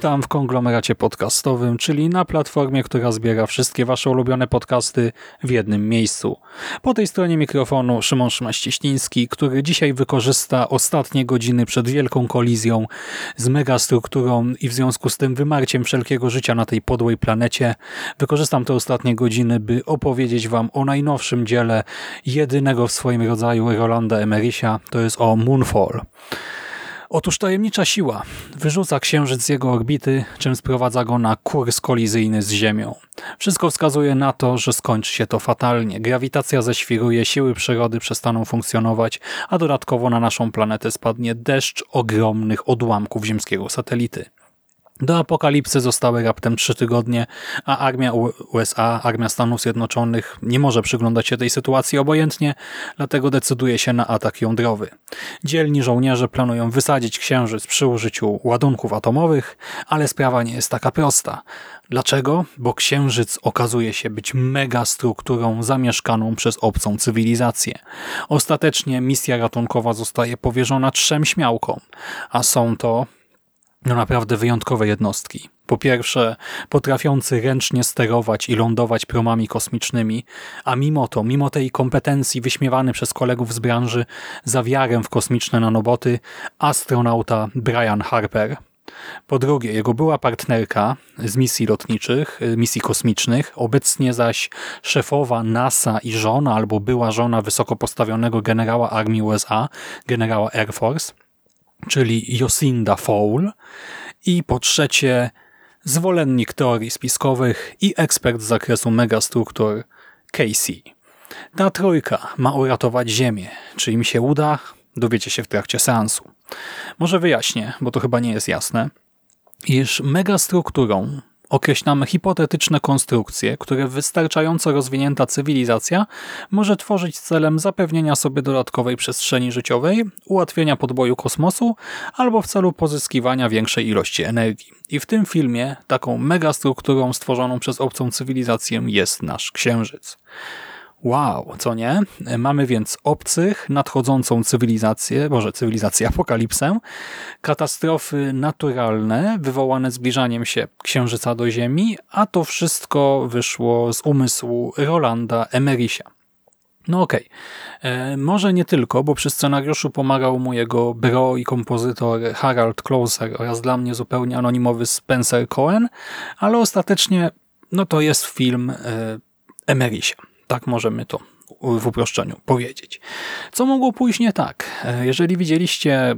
Witam w konglomeracie podcastowym, czyli na platformie, która zbiera wszystkie Wasze ulubione podcasty w jednym miejscu. Po tej stronie mikrofonu Szymon Szymaś-Cieśliński, który dzisiaj wykorzysta ostatnie godziny przed wielką kolizją z megastrukturą i w związku z tym wymarciem wszelkiego życia na tej podłej planecie. Wykorzystam te ostatnie godziny, by opowiedzieć Wam o najnowszym dziele jedynego w swoim rodzaju Rolanda Emerisia, to jest o Moonfall. Otóż tajemnicza siła wyrzuca Księżyc z jego orbity, czym sprowadza go na kurs kolizyjny z Ziemią. Wszystko wskazuje na to, że skończy się to fatalnie. Grawitacja zeświruje, siły przyrody przestaną funkcjonować, a dodatkowo na naszą planetę spadnie deszcz ogromnych odłamków ziemskiego satelity. Do apokalipsy zostały raptem trzy tygodnie, a armia USA, armia Stanów Zjednoczonych nie może przyglądać się tej sytuacji obojętnie, dlatego decyduje się na atak jądrowy. Dzielni żołnierze planują wysadzić księżyc przy użyciu ładunków atomowych, ale sprawa nie jest taka prosta. Dlaczego? Bo księżyc okazuje się być megastrukturą zamieszkaną przez obcą cywilizację. Ostatecznie misja ratunkowa zostaje powierzona trzem śmiałkom, a są to no naprawdę wyjątkowe jednostki. Po pierwsze, potrafiący ręcznie sterować i lądować promami kosmicznymi, a mimo to, mimo tej kompetencji wyśmiewany przez kolegów z branży za wiarę w kosmiczne nanoboty, astronauta Brian Harper. Po drugie, jego była partnerka z misji lotniczych, misji kosmicznych, obecnie zaś szefowa NASA i żona albo była żona wysoko postawionego generała armii USA, generała Air Force, czyli Josinda Fowl i po trzecie zwolennik teorii spiskowych i ekspert z zakresu megastruktur Casey. Ta trójka ma uratować Ziemię. Czy im się uda? Dowiecie się w trakcie seansu. Może wyjaśnię, bo to chyba nie jest jasne, iż megastrukturą określamy hipotetyczne konstrukcje, które wystarczająco rozwinięta cywilizacja może tworzyć celem zapewnienia sobie dodatkowej przestrzeni życiowej, ułatwienia podboju kosmosu albo w celu pozyskiwania większej ilości energii. I w tym filmie taką megastrukturą stworzoną przez obcą cywilizację jest nasz Księżyc. Wow, co nie? Mamy więc obcych, nadchodzącą cywilizację, może cywilizację apokalipsę, katastrofy naturalne wywołane zbliżaniem się Księżyca do Ziemi, a to wszystko wyszło z umysłu Rolanda Emerisia. No okej, okay. E, może nie tylko, bo przy scenariuszu pomagał mu jego bro i kompozytor Harald Closer oraz dla mnie zupełnie anonimowy Spencer Cohen, ale ostatecznie no to jest film e, Emerisia. Tak możemy to w uproszczeniu powiedzieć. Co mogło pójść nie tak? E, jeżeli widzieliście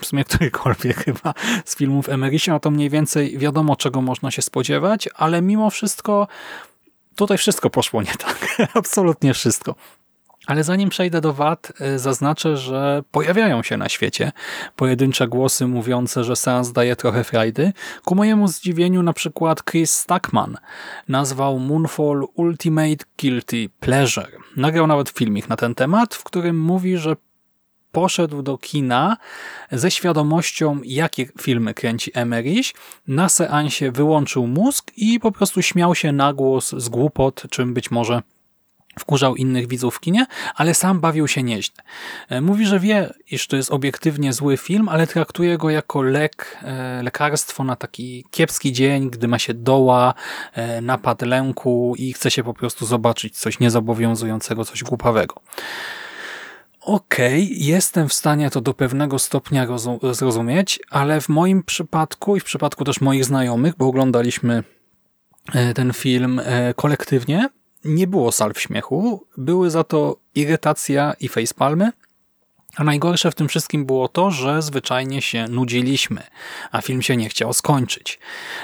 w sumie którykolwiek chyba z filmów Emerisia, no to mniej więcej wiadomo, czego można się spodziewać, ale mimo wszystko tutaj wszystko poszło nie tak. Absolutnie wszystko. Ale zanim przejdę do wad, e, zaznaczę, że pojawiają się na świecie pojedyncze głosy mówiące, że seans daje trochę frajdy. Ku mojemu zdziwieniu na przykład Chris Stackman nazwał Moonfall Ultimate Guilty Pleasure. Nagrał nawet filmik na ten temat, w którym mówi, że poszedł do kina ze świadomością, jakie filmy kręci Emmerich. Na seansie wyłączył mózg i po prostu śmiał się na głos z głupot, czym być może wkurzał innych widzów w kinie, ale sam bawił się nieźle. E, mówi, że wie, iż to jest obiektywnie zły film, ale traktuje go jako lek, e, lekarstwo na taki kiepski dzień, gdy ma się doła, e, napad lęku i chce się po prostu zobaczyć coś niezobowiązującego, coś głupawego. Okej, okay, jestem w stanie to do pewnego stopnia zrozumieć, ale w moim przypadku i w przypadku też moich znajomych, bo oglądaliśmy ten film kolektywnie, nie było salw śmiechu, były za to irytacja i facepalmy, a najgorsze w tym wszystkim było to, że zwyczajnie się nudziliśmy, a film się nie chciał skończyć,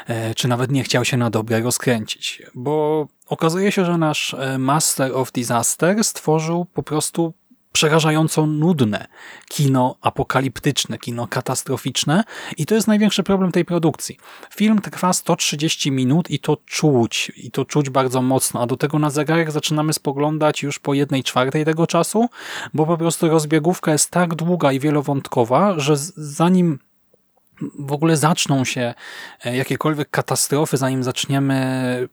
e, czy nawet nie chciał się na dobre rozkręcić, bo okazuje się, że nasz e, Master of Disaster stworzył po prostu przerażająco nudne kino apokaliptyczne, kino katastroficzne i to jest największy problem tej produkcji. Film trwa 130 minut i to czuć, i to czuć bardzo mocno, a do tego na zegarek zaczynamy spoglądać już po jednej czwartej tego czasu, bo po prostu rozbiegówka jest tak długa i wielowątkowa, że zanim w ogóle zaczną się e, jakiekolwiek katastrofy, zanim zaczniemy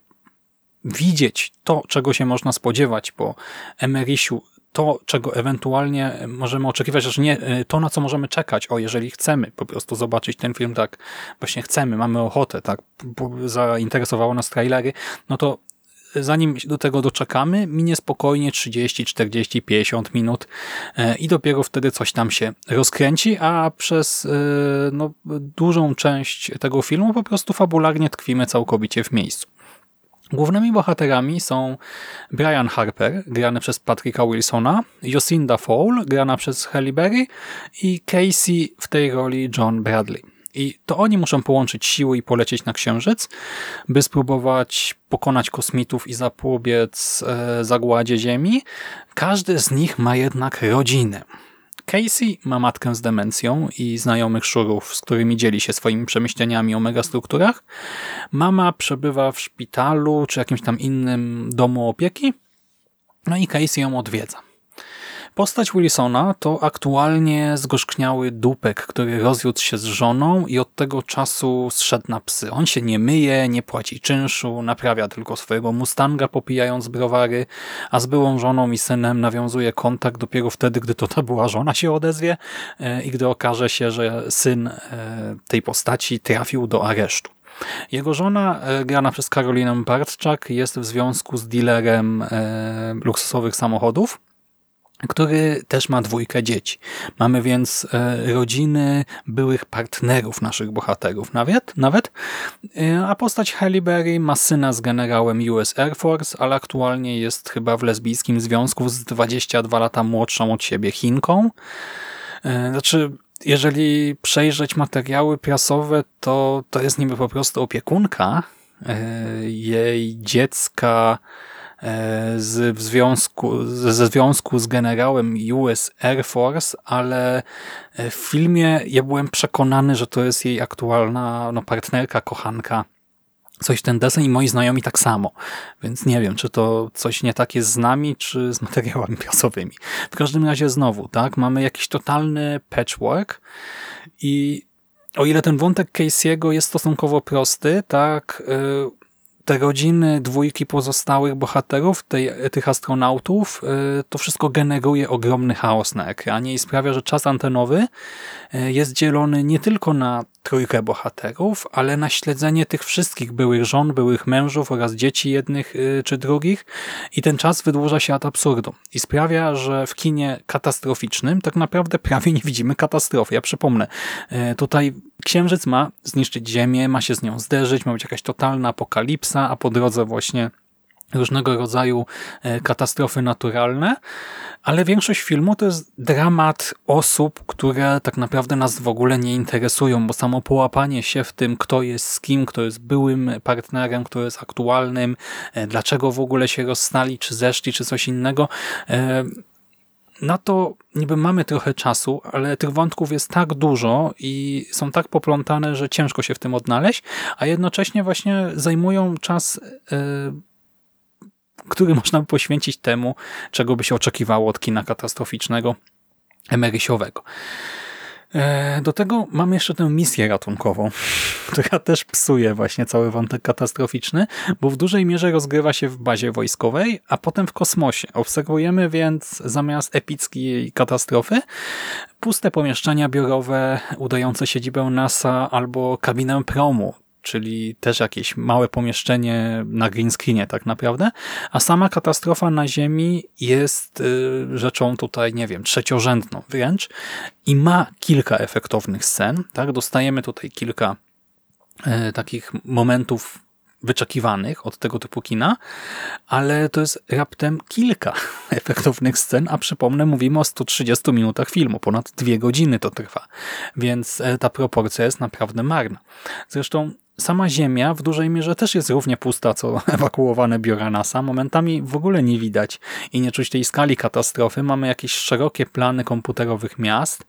widzieć to, czego się można spodziewać po Emerysiu, to, czego ewentualnie możemy oczekiwać, że nie e, to, na co możemy czekać, o, jeżeli chcemy po prostu zobaczyć ten film, tak właśnie chcemy, mamy ochotę, tak, zainteresowało nas trailery, no to zanim do tego doczekamy, minie spokojnie 30, 40, 50 minut e, i dopiero wtedy coś tam się rozkręci, a przez e, no, dużą część tego filmu po prostu fabularnie tkwimy całkowicie w miejscu. Głównymi bohaterami są Brian Harper, grany przez Patricka Wilsona, Jocinda Fowl, grana przez Halle Berry i Casey w tej roli John Bradley. I to oni muszą połączyć siły i polecieć na Księżyc, by spróbować pokonać kosmitów i zapobiec e, zagładzie Ziemi. Każdy z nich ma jednak rodzinę. Casey ma matkę z demencją i znajomych szurów, z którymi dzieli się swoimi przemyśleniami o megastrukturach. Mama przebywa w szpitalu czy jakimś tam innym domu opieki, no i Casey ją odwiedza. Postać Wilsona to aktualnie zgorzkniały dupek, który rozwiódł się z żoną i od tego czasu zszedł na psy. On się nie myje, nie płaci czynszu, naprawia tylko swojego Mustanga popijając browary, a z byłą żoną i synem nawiązuje kontakt dopiero wtedy, gdy to ta była żona się odezwie e, i gdy okaże się, że syn e, tej postaci trafił do aresztu. Jego żona, e, grana przez Karolinę Bartczak, jest w związku z dealerem luksusowych samochodów który też ma dwójkę dzieci. Mamy więc e, rodziny byłych partnerów naszych bohaterów nawet, nawet. E, a postać Halle Berry ma syna z generałem US Air Force, ale aktualnie jest chyba w lesbijskim związku z 22 lata młodszą od siebie Chinką. E, znaczy, jeżeli przejrzeć materiały prasowe, to to jest niby po prostu opiekunka jej dziecka, z, w związku, ze związku z generałem US Air Force, ale e, w filmie ja byłem przekonany, że to jest jej aktualna no, partnerka, kochanka, coś ten desen i moi znajomi tak samo. Więc nie wiem, czy to coś nie tak jest z nami, czy z materiałami prasowymi. W każdym razie znowu, tak, mamy jakiś totalny patchwork i o ile ten wątek Casey'ego jest stosunkowo prosty, tak, y, te rodziny dwójki pozostałych bohaterów, tej, tych astronautów, y, to wszystko generuje ogromny chaos na ekranie i sprawia, że czas antenowy y, jest dzielony nie tylko na trójkę bohaterów, ale na śledzenie tych wszystkich byłych żon, byłych mężów oraz dzieci jednych y, czy drugich i ten czas wydłuża się ad absurdum i sprawia, że w kinie katastroficznym tak naprawdę prawie nie widzimy katastrofy. Ja przypomnę, tutaj Księżyc ma zniszczyć Ziemię, ma się z nią zderzyć, ma być jakaś totalna apokalipsa, a po drodze właśnie różnego rodzaju e, katastrofy naturalne, ale większość filmu to jest dramat osób, które tak naprawdę nas w ogóle nie interesują, bo samo połapanie się w tym, kto jest z kim, kto jest byłym partnerem, kto jest aktualnym, e, dlaczego w ogóle się rozstali, czy zeszli, czy coś innego, e, na to niby mamy trochę czasu, ale tych wątków jest tak dużo i są tak poplątane, że ciężko się w tym odnaleźć, a jednocześnie właśnie zajmują czas, yy, który można by poświęcić temu, czego by się oczekiwało od kina katastroficznego, emerysiowego. E, do tego mamy jeszcze tę misję ratunkową, która też psuje właśnie cały wątek katastroficzny, bo w dużej mierze rozgrywa się w bazie wojskowej, a potem w kosmosie. Obserwujemy więc zamiast epickiej katastrofy puste pomieszczenia biurowe udające siedzibę NASA albo kabinę promu, czyli też jakieś małe pomieszczenie na green screenie tak naprawdę, a sama katastrofa na Ziemi jest y, rzeczą tutaj, nie wiem, trzeciorzędną wręcz i ma kilka efektownych scen, tak? Dostajemy tutaj kilka y, takich momentów wyczekiwanych od tego typu kina, ale to jest raptem kilka efektownych scen, a przypomnę, mówimy o 130 minutach filmu, ponad dwie godziny to trwa, więc e, ta proporcja jest naprawdę marna. Zresztą sama Ziemia w dużej mierze też jest równie pusta, co ewakuowane biura NASA. Momentami w ogóle nie widać i nie czuć tej skali katastrofy. Mamy jakieś szerokie plany komputerowych miast.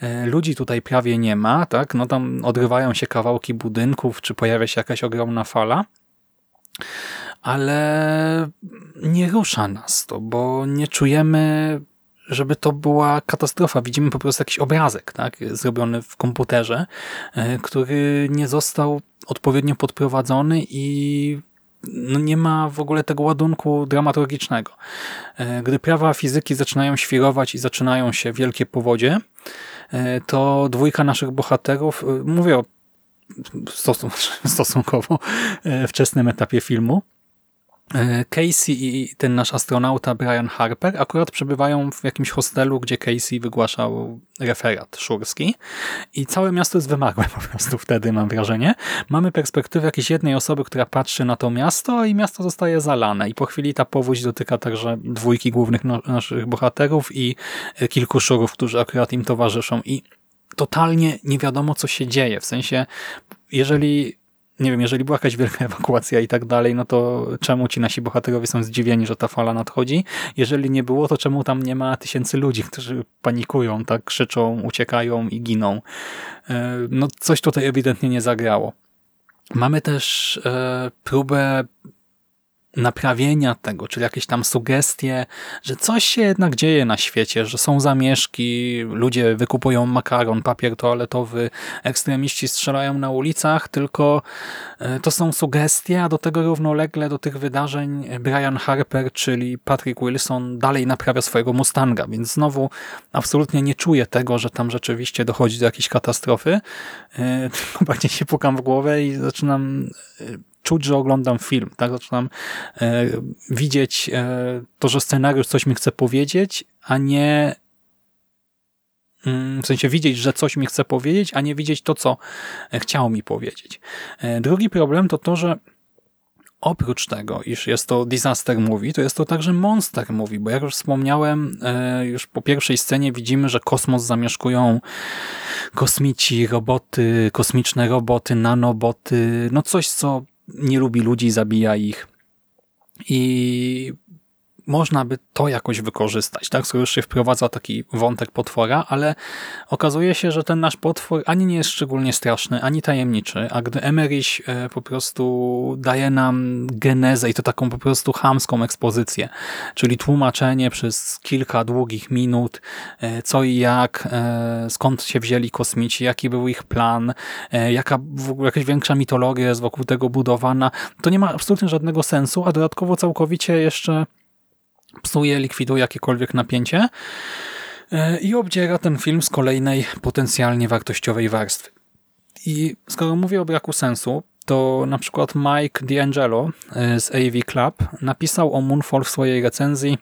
E, ludzi tutaj prawie nie ma, tak? No tam odrywają się kawałki budynków, czy pojawia się jakaś ogromna fala. Ale nie rusza nas to, bo nie czujemy żeby to była katastrofa. Widzimy po prostu jakiś obrazek, tak, zrobiony w komputerze, e, który nie został odpowiednio podprowadzony i no nie ma w ogóle tego ładunku dramaturgicznego. E, gdy prawa fizyki zaczynają świrować i zaczynają się wielkie powodzie, e, to dwójka naszych bohaterów, mówię o stosunkowo wczesnym etapie filmu, Casey i ten nasz astronauta Brian Harper akurat przebywają w jakimś hostelu, gdzie Casey wygłaszał referat szurski i całe miasto jest wymagłe po prostu wtedy, mam wrażenie. Mamy perspektywę jakiejś jednej osoby, która patrzy na to miasto i miasto zostaje zalane i po chwili ta powódź dotyka także dwójki głównych no naszych bohaterów i e, kilku szurów, którzy akurat im towarzyszą i totalnie nie wiadomo, co się dzieje. W sensie, jeżeli nie wiem, jeżeli była jakaś wielka ewakuacja i tak dalej, no to czemu ci nasi bohaterowie są zdziwieni, że ta fala nadchodzi? Jeżeli nie było, to czemu tam nie ma tysięcy ludzi, którzy panikują, tak krzyczą, uciekają i giną? E, no coś tutaj ewidentnie nie zagrało. Mamy też e, próbę naprawienia tego, czyli jakieś tam sugestie, że coś się jednak dzieje na świecie, że są zamieszki, ludzie wykupują makaron, papier toaletowy, ekstremiści strzelają na ulicach, tylko e, to są sugestie, a do tego równolegle do tych wydarzeń Brian Harper, czyli Patrick Wilson dalej naprawia swojego Mustanga, więc znowu absolutnie nie czuję tego, że tam rzeczywiście dochodzi do jakiejś katastrofy, e, tylko bardziej się pukam w głowę i zaczynam e, czuć, że oglądam film. Tak? Zaczynam e, widzieć e, to, że scenariusz coś mi chce powiedzieć, a nie mm, w sensie widzieć, że coś mi chce powiedzieć, a nie widzieć to, co chciał mi powiedzieć. E, drugi problem to to, że oprócz tego, iż jest to disaster movie, to jest to także monster movie, bo jak już wspomniałem, e, już po pierwszej scenie widzimy, że kosmos zamieszkują kosmici, roboty, kosmiczne roboty, nanoboty, no coś, co nie lubi ludzi, zabija ich. I można by to jakoś wykorzystać, tak? Skoro już się wprowadza taki wątek potwora, ale okazuje się, że ten nasz potwór ani nie jest szczególnie straszny, ani tajemniczy, a gdy Emerich e, po prostu daje nam genezę i to taką po prostu chamską ekspozycję, czyli tłumaczenie przez kilka długich minut, e, co i jak, e, skąd się wzięli kosmici, jaki był ich plan, jaka w ogóle jakaś większa mitologia jest wokół tego budowana, to nie ma absolutnie żadnego sensu, a dodatkowo całkowicie jeszcze psuje, likwiduje jakiekolwiek napięcie e, i obdziera ten film z kolejnej potencjalnie wartościowej warstwy. I skoro mówię o braku sensu, to na przykład Mike D'Angelo e, z AV Club napisał o Moonfall w swojej recenzji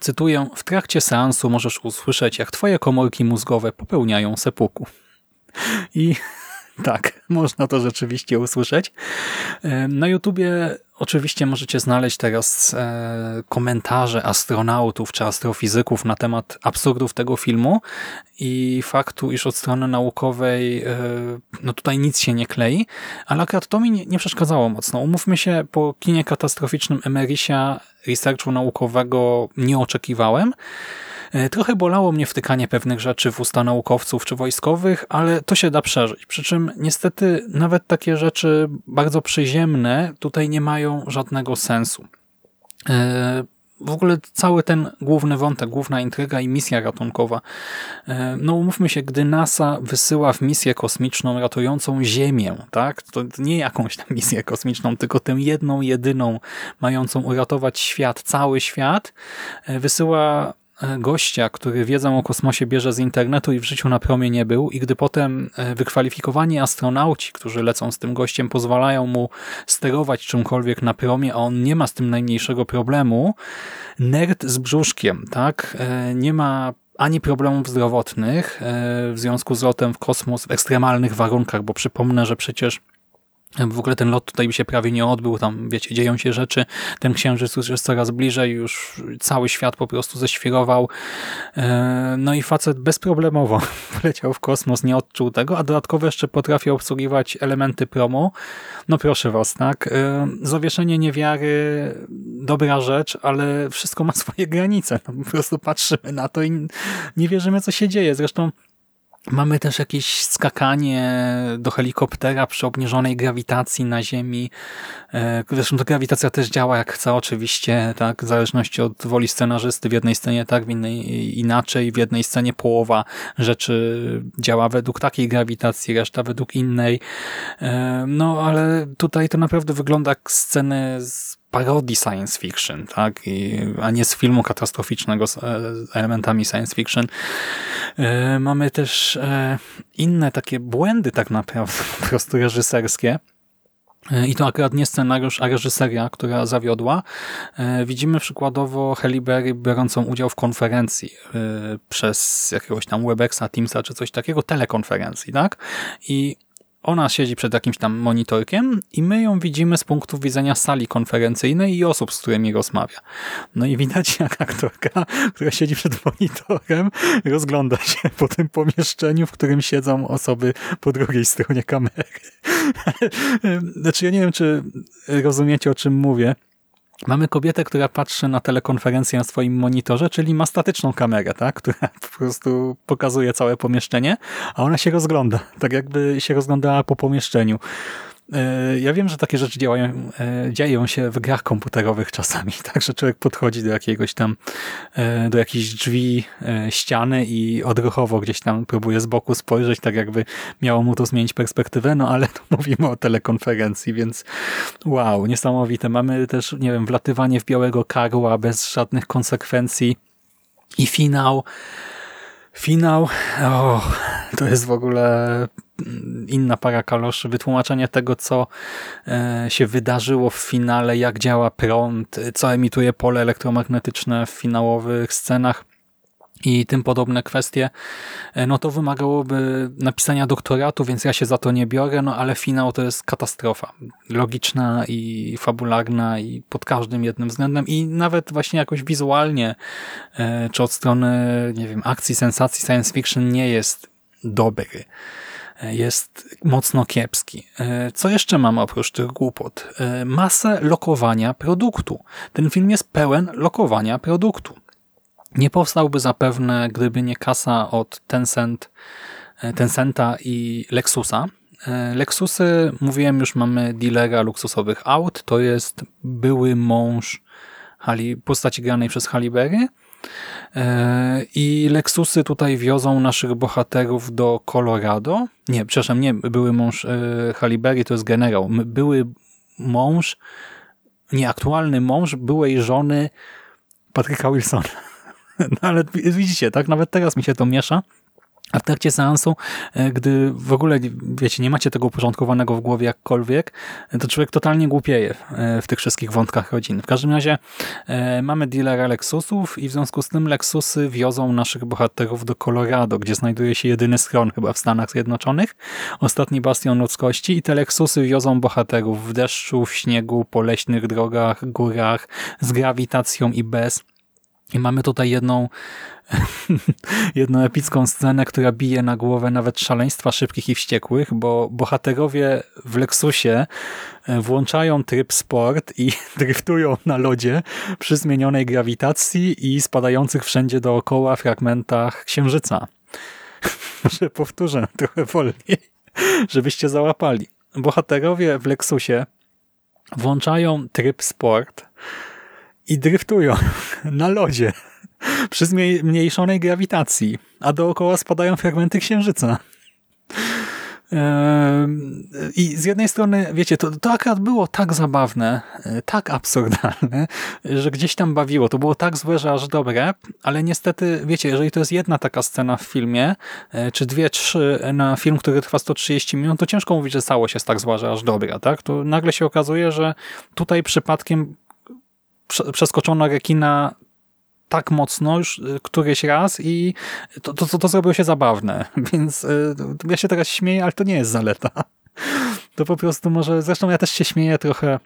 Cytuję, w trakcie seansu możesz usłyszeć, jak twoje komórki mózgowe popełniają sepuku. I tak, można to rzeczywiście usłyszeć. E, na YouTubie oczywiście możecie znaleźć teraz e, komentarze astronautów czy astrofizyków na temat absurdów tego filmu i faktu, iż od strony naukowej e, no tutaj nic się nie klei, ale akurat to mi nie, przeszkadzało mocno. Umówmy się, po kinie katastroficznym Emerisia researchu naukowego nie oczekiwałem, trochę bolało mnie wtykanie pewnych rzeczy w usta naukowców czy wojskowych, ale to się da przeżyć. Przy czym niestety nawet takie rzeczy bardzo przyziemne tutaj nie mają żadnego sensu. E, w ogóle cały ten główny wątek, główna intryga i misja ratunkowa. E, no umówmy się, gdy NASA wysyła w misję kosmiczną ratującą Ziemię, tak? To nie jakąś tam misję kosmiczną, tylko tę jedną, jedyną, mającą uratować świat, cały świat, wysyła E, gościa, który wiedzę o kosmosie bierze z internetu i w życiu na promie nie był i gdy potem e, wykwalifikowani astronauci, którzy lecą z tym gościem, pozwalają mu sterować czymkolwiek na promie, a on nie ma z tym najmniejszego problemu, nerd z brzuszkiem, tak? E, nie ma ani problemów zdrowotnych w związku z lotem w kosmos w ekstremalnych warunkach, bo przypomnę, że przecież W ogóle ten lot tutaj by się prawie nie odbył, tam wiecie, dzieją się rzeczy, ten księżyc już jest coraz bliżej, już cały świat po prostu ześwirował. E, no i facet bezproblemowo leciał w kosmos, nie odczuł tego, a dodatkowo jeszcze potrafi obsługiwać elementy promo. No proszę was, tak? E, zawieszenie niewiary, dobra rzecz, ale wszystko ma swoje granice. No, po prostu patrzymy na to i nie wierzymy, co się dzieje. Zresztą Mamy też jakieś skakanie do helikoptera przy obniżonej grawitacji na Ziemi. E, zresztą ta grawitacja też działa jak chce oczywiście, tak, w zależności od woli scenarzysty. W jednej scenie tak, w innej inaczej. W jednej scenie połowa rzeczy działa według takiej grawitacji, reszta według innej. E, no ale tutaj to naprawdę wygląda jak sceny z parodii science fiction, tak? I, a nie z filmu katastroficznego z e, elementami science fiction. E, mamy też e, inne takie błędy tak naprawdę, po prostu reżyserskie. I to akurat nie scenariusz, a reżyseria, która zawiodła. Widzimy przykładowo Halle Berry biorącą udział w konferencji przez jakiegoś tam Webexa, Teamsa czy coś takiego, telekonferencji, tak? I ona siedzi przed jakimś tam monitorkiem i my ją widzimy z punktu widzenia sali konferencyjnej i osób, z którymi rozmawia. No i widać jak aktorka, która siedzi przed monitorem, rozgląda się po tym pomieszczeniu, w którym siedzą osoby po drugiej stronie kamery. Znaczy ja nie wiem, czy rozumiecie, o czym mówię, Mamy kobietę, która patrzy na telekonferencję na swoim monitorze, czyli ma statyczną kamerę, tak? która po prostu pokazuje całe pomieszczenie, a ona się rozgląda, tak jakby się rozglądała po pomieszczeniu. E, ja wiem, że takie rzeczy działają, e, dzieją się w grach komputerowych czasami, tak, że człowiek podchodzi do jakiegoś tam, e, do jakichś drzwi, ściany i odruchowo gdzieś tam próbuje z boku spojrzeć, tak jakby miało mu to zmienić perspektywę, no ale tu mówimy o telekonferencji, więc wow, niesamowite. Mamy też, nie wiem, wlatywanie w białego karła bez żadnych konsekwencji i finał, Finał, oh, to jest w ogóle inna para kaloszy, wytłumaczenie tego, co e, się wydarzyło w finale, jak działa prąd, co emituje pole elektromagnetyczne w finałowych scenach i tym podobne kwestie, e, no to wymagałoby napisania doktoratu, więc ja się za to nie biorę, no ale finał to jest katastrofa. Logiczna i fabularna i pod każdym jednym względem i nawet właśnie jakoś wizualnie, e, czy od strony, nie wiem, akcji, sensacji, science fiction nie jest dobry. E, jest mocno kiepski. Co jeszcze mamy oprócz tych głupot? Masę lokowania produktu. Ten film jest pełen lokowania produktu. Nie powstałby zapewne, gdyby nie kasa od Tencent, e, Tencenta i Lexusa. E, Lexusy, mówiłem już, mamy dealera luksusowych aut. To jest były mąż Hali, postaci granej przez Halibery. E, I Lexusy tutaj wiozą naszych bohaterów do Colorado. Nie, przepraszam, nie, były mąż Halibery, to jest generał. Były mąż, nieaktualny mąż byłej żony Patryka Wilsona. No ale widzicie, tak? Nawet teraz mi się to miesza. A w trakcie seansu, e, gdy w ogóle, wiecie, nie macie tego uporządkowanego w głowie jakkolwiek, to człowiek totalnie głupieje e, w tych wszystkich wątkach rodziny. W każdym razie e, mamy dealera Lexusów i w związku z tym Lexusy wiozą naszych bohaterów do Colorado, gdzie znajduje się jedyny schron chyba w Stanach Zjednoczonych, ostatni bastion ludzkości i te Lexusy wiozą bohaterów w deszczu, w śniegu, po leśnych drogach, górach, z grawitacją i bez i mamy tutaj jedną, jedną epicką scenę, która bije na głowę nawet szaleństwa szybkich i wściekłych, bo bohaterowie w Lexusie e, włączają tryb sport i driftują na lodzie przy zmienionej grawitacji i spadających wszędzie dookoła fragmentach księżyca. Może powtórzę trochę wolniej, żebyście załapali. Bohaterowie w Lexusie włączają tryb sport i driftują na lodzie przy zmniejszonej grawitacji, a dookoła spadają fragmenty księżyca. I z jednej strony, wiecie, to, to akurat było tak zabawne, e, tak absurdalne, że gdzieś tam bawiło. To było tak złe, że aż dobre, ale niestety, wiecie, jeżeli to jest jedna taka scena w filmie, e, czy dwie, trzy na film, który trwa 130 minut, to ciężko mówić, że całość jest tak zła, że aż dobra, tak? To nagle się okazuje, że tutaj przypadkiem przeskoczono rekina tak mocno już y, któryś raz i to, to, to zrobiło się zabawne. Więc y, ja się teraz śmieję, ale to nie jest zaleta. to po prostu może, zresztą ja też się śmieję trochę,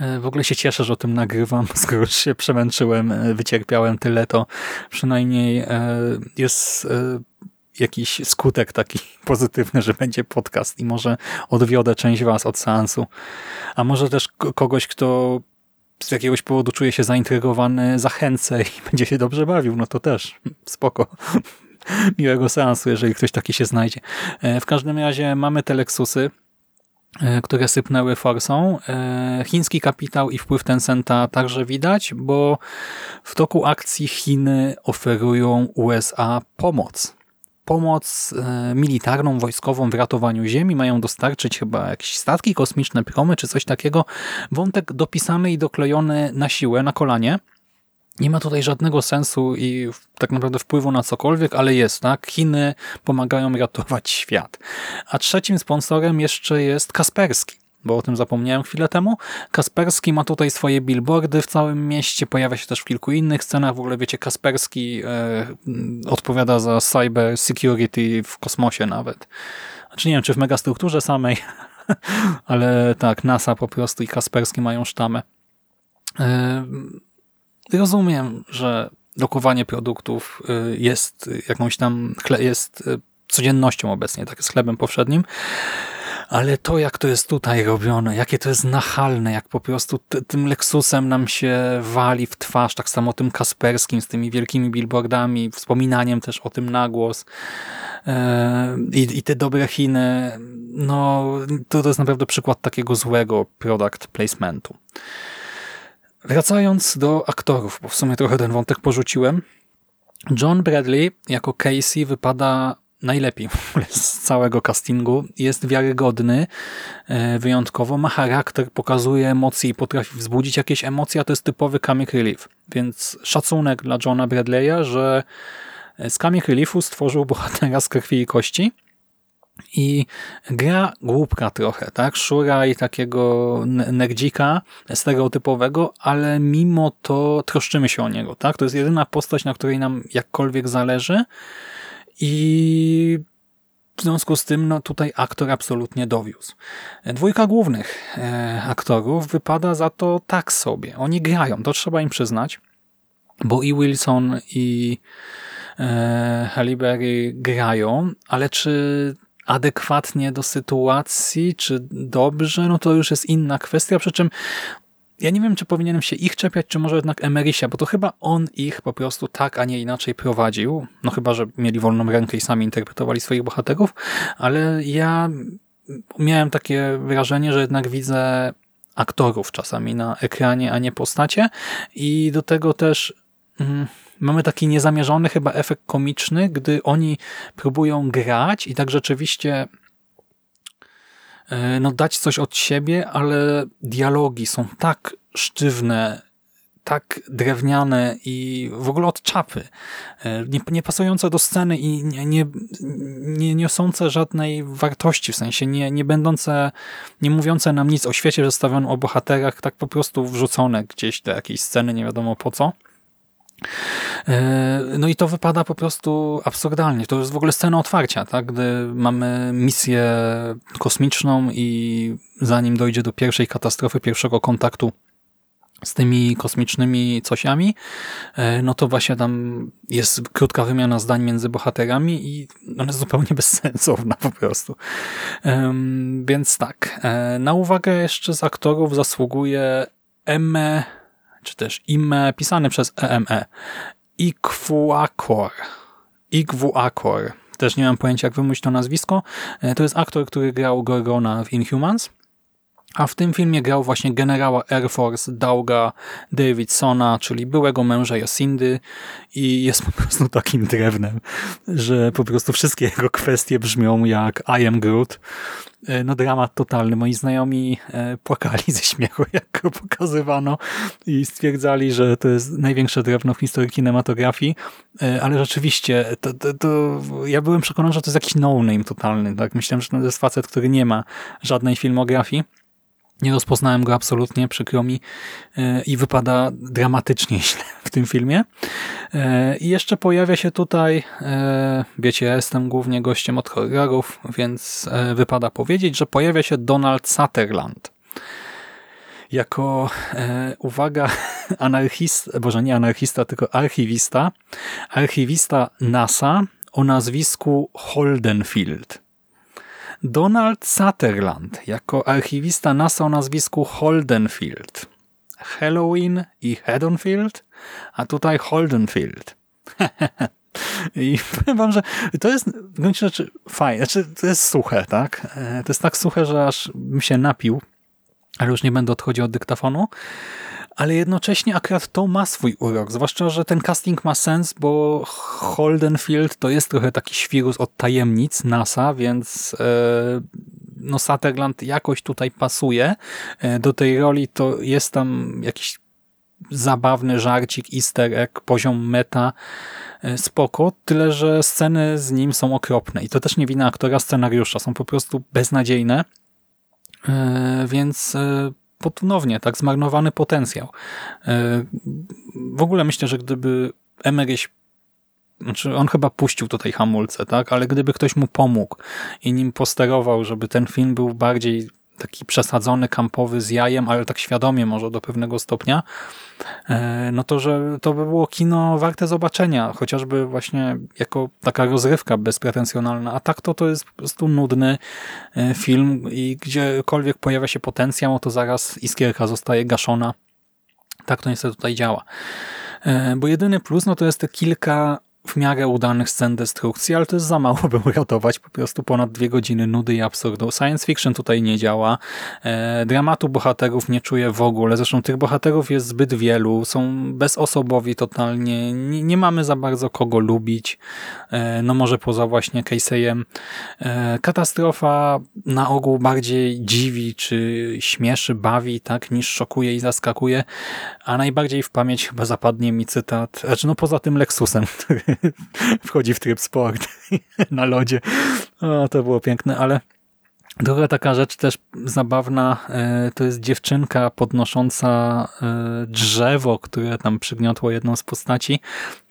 e, w ogóle się cieszę, że o tym nagrywam, skoro już się przemęczyłem, wycierpiałem tyle, to przynajmniej jest jakiś skutek taki pozytywny, że będzie podcast i może odwiodę część was od seansu. A może też kogoś, kto z jakiegoś powodu czuje się zaintrygowany, zachęcę i będzie się dobrze bawił, no to też spoko. Miłego seansu, jeżeli ktoś taki się znajdzie. E, w każdym razie mamy te Lexusy, e, które sypnęły forsą. E, chiński kapitał i wpływ Tencenta także widać, bo w toku akcji Chiny oferują USA pomoc pomoc e, militarną, wojskową w ratowaniu Ziemi. Mają dostarczyć chyba jakieś statki kosmiczne, promy czy coś takiego. Wątek dopisany i doklejony na siłę, na kolanie. Nie ma tutaj żadnego sensu i tak naprawdę wpływu na cokolwiek, ale jest, tak? Chiny pomagają ratować świat. A trzecim sponsorem jeszcze jest Kasperski bo o tym zapomniałem chwilę temu. Kasperski ma tutaj swoje billboardy w całym mieście, pojawia się też w kilku innych scenach. W ogóle wiecie, Kasperski e, odpowiada za cyber security w kosmosie nawet. Znaczy nie wiem, czy w megastrukturze samej, ale tak, NASA po prostu i Kasperski mają sztamę. E, rozumiem, że lokowanie produktów e, jest jakąś tam, jest e, codziennością obecnie, tak jest chlebem powszednim, ale to, jak to jest tutaj robione, jakie to jest nachalne, jak po prostu tym Lexusem nam się wali w twarz, tak samo tym Kasperskim z tymi wielkimi billboardami, wspominaniem też o tym na głos e, i, i te dobre Chiny, no to, to jest naprawdę przykład takiego złego product placementu. Wracając do aktorów, bo w sumie trochę ten wątek porzuciłem, John Bradley jako Casey wypada najlepiej z całego castingu. Jest wiarygodny e, wyjątkowo, ma charakter, pokazuje emocje i potrafi wzbudzić jakieś emocje, a to jest typowy comic relief. Więc szacunek dla Johna Bradley'a, że z comic reliefu stworzył bohatera z krwi i kości i gra głupka trochę, tak? Szura i takiego nerdzika stereotypowego, ale mimo to troszczymy się o niego, tak? To jest jedyna postać, na której nam jakkolwiek zależy i w związku z tym no, tutaj aktor absolutnie dowiózł. Dwójka głównych e, aktorów wypada za to tak sobie. Oni grają, to trzeba im przyznać, bo i Wilson i e, Halle Berry grają, ale czy adekwatnie do sytuacji, czy dobrze, no to już jest inna kwestia, przy czym ja nie wiem, czy powinienem się ich czepiać, czy może jednak Emerysia, bo to chyba on ich po prostu tak, a nie inaczej prowadził. No chyba, że mieli wolną rękę i sami interpretowali swoich bohaterów, ale ja miałem takie wrażenie, że jednak widzę aktorów czasami na ekranie, a nie postacie i do tego też mm, mamy taki niezamierzony chyba efekt komiczny, gdy oni próbują grać i tak rzeczywiście no, dać coś od siebie, ale dialogi są tak sztywne, tak drewniane i w ogóle od czapy. E, nie, nie pasujące do sceny i nie, nie, nie niosące żadnej wartości, w sensie nie, nie będące, nie mówiące nam nic o świecie przedstawionym, o bohaterach, tak po prostu wrzucone gdzieś do jakiejś sceny, nie wiadomo po co. E, no i to wypada po prostu absurdalnie. To jest w ogóle scena otwarcia, tak? gdy mamy misję kosmiczną i zanim dojdzie do pierwszej katastrofy, pierwszego kontaktu z tymi kosmicznymi cosiami, e, no to właśnie tam jest krótka wymiana zdań między bohaterami i ona jest zupełnie bezsensowna po prostu. Więc tak, e, na uwagę jeszcze z aktorów zasługuje Emme czy też IME, pisany przez EME. Ikvuakor. Ikvuakor. Też nie mam pojęcia, jak wymówić to nazwisko. E, to jest aktor, który grał Gorgona w Inhumans. A w tym filmie grał właśnie generała Air Force Dauga Davidsona, czyli byłego męża Jacindy i jest po prostu takim drewnem, że po prostu wszystkie jego kwestie brzmią jak I am Groot. E, no dramat totalny. Moi znajomi e, płakali ze śmiechu, jak go pokazywano i stwierdzali, że to jest największe drewno w historii kinematografii, e, ale rzeczywiście to, to, to ja byłem przekonany, że to jest jakiś no-name totalny. Tak? Myślałem, że to jest facet, który nie ma żadnej filmografii Nie rozpoznałem go absolutnie, przykro mi e, i wypada dramatycznie źle w tym filmie. E, I jeszcze pojawia się tutaj, e, wiecie, ja jestem głównie gościem od horrorów, więc wypada powiedzieć, że pojawia się Donald Sutherland. Jako, uwaga, anarchista, boże nie anarchista, tylko archiwista, archiwista NASA o nazwisku Holdenfield. Donald Sutherland jako archiwista NASA o nazwisku Holdenfield. Halloween i Haddonfield, a tutaj Holdenfield. I powiem wam, że to jest w gruncie rzeczy fajne. Znaczy, to jest suche, tak? E, to jest tak suche, że aż bym się napił, ale już nie będę odchodził od dyktafonu ale jednocześnie akurat to ma swój urok, zwłaszcza, że ten casting ma sens, bo Holdenfield to jest trochę taki świrus od tajemnic NASA, więc e, no Sutherland jakoś tutaj pasuje. E, do tej roli, to jest tam jakiś zabawny żarcik, easter egg, poziom meta, e, spoko, tyle że sceny z nim są okropne. I to też nie wina aktora scenariusza, są po prostu beznadziejne, więc ponownie, tak, zmarnowany potencjał. E, w ogóle myślę, że gdyby Emeryś znaczy on chyba puścił tutaj hamulce, tak? Ale gdyby ktoś mu pomógł i nim posterował, żeby ten film był bardziej taki przesadzony, kampowy z jajem, ale tak świadomie może do pewnego stopnia, e, no to, że to by było kino warte zobaczenia, chociażby właśnie jako taka rozrywka bezpretensjonalna, a tak to to jest po prostu nudny e, film i gdziekolwiek pojawia się potencjał, to zaraz iskierka zostaje gaszona. Tak to niestety tutaj działa. E, bo jedyny plus, no to jest te kilka w miarę udanych scen destrukcji, ale to jest za mało, by uratować po prostu ponad dwie godziny nudy i absurdu. Science fiction tutaj nie działa. E, dramatu bohaterów nie czuję w ogóle. Zresztą tych bohaterów jest zbyt wielu. Są bezosobowi totalnie. Nie, nie mamy za bardzo kogo lubić. E, no może poza właśnie Casey'em. E, katastrofa na ogół bardziej dziwi, czy śmieszy, bawi, tak, niż szokuje i zaskakuje. A najbardziej w pamięć chyba zapadnie mi cytat, znaczy no poza tym Lexusem, który wchodzi w tryb sport na lodzie. O, to było piękne, ale Druga taka rzecz też zabawna, e, to jest dziewczynka podnosząca e, drzewo, które tam przygniotło jedną z postaci.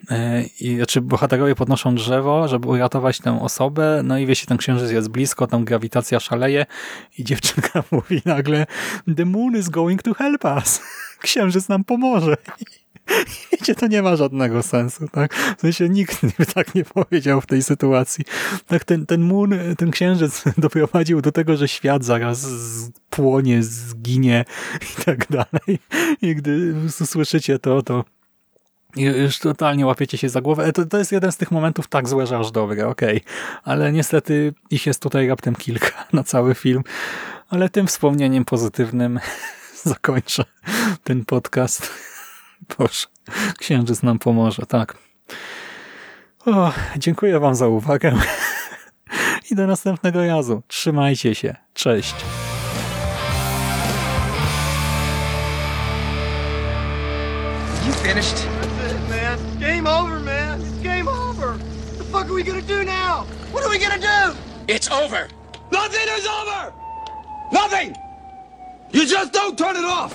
E, I, znaczy bohaterowie podnoszą drzewo, żeby uratować tę osobę, no i wiecie, ten księżyc jest blisko, tam grawitacja szaleje i dziewczynka mówi nagle The moon is going to help us. Księżyc nam pomoże. Wiecie, to nie ma żadnego sensu, tak? W sensie nikt by tak nie powiedział w tej sytuacji. Tak, ten, ten moon, ten księżyc doprowadził do tego, że świat zaraz płonie, zginie i tak dalej. I gdy słyszycie to, to już totalnie łapiecie się za głowę. To, to jest jeden z tych momentów tak złe, że aż dobre, okej. Okay. Ale niestety ich jest tutaj raptem kilka na cały film. Ale tym wspomnieniem pozytywnym zakończę ten podcast. Boże, księżyc nam pomoże, tak. O, dziękuję wam za uwagę i do następnego razu. Trzymajcie się. Cześć. You finished? That's it, man. Game over, man. It's game over. What the fuck are we gonna do now? What are we gonna do? It's over. Nothing is over. Nothing. You just don't turn it off.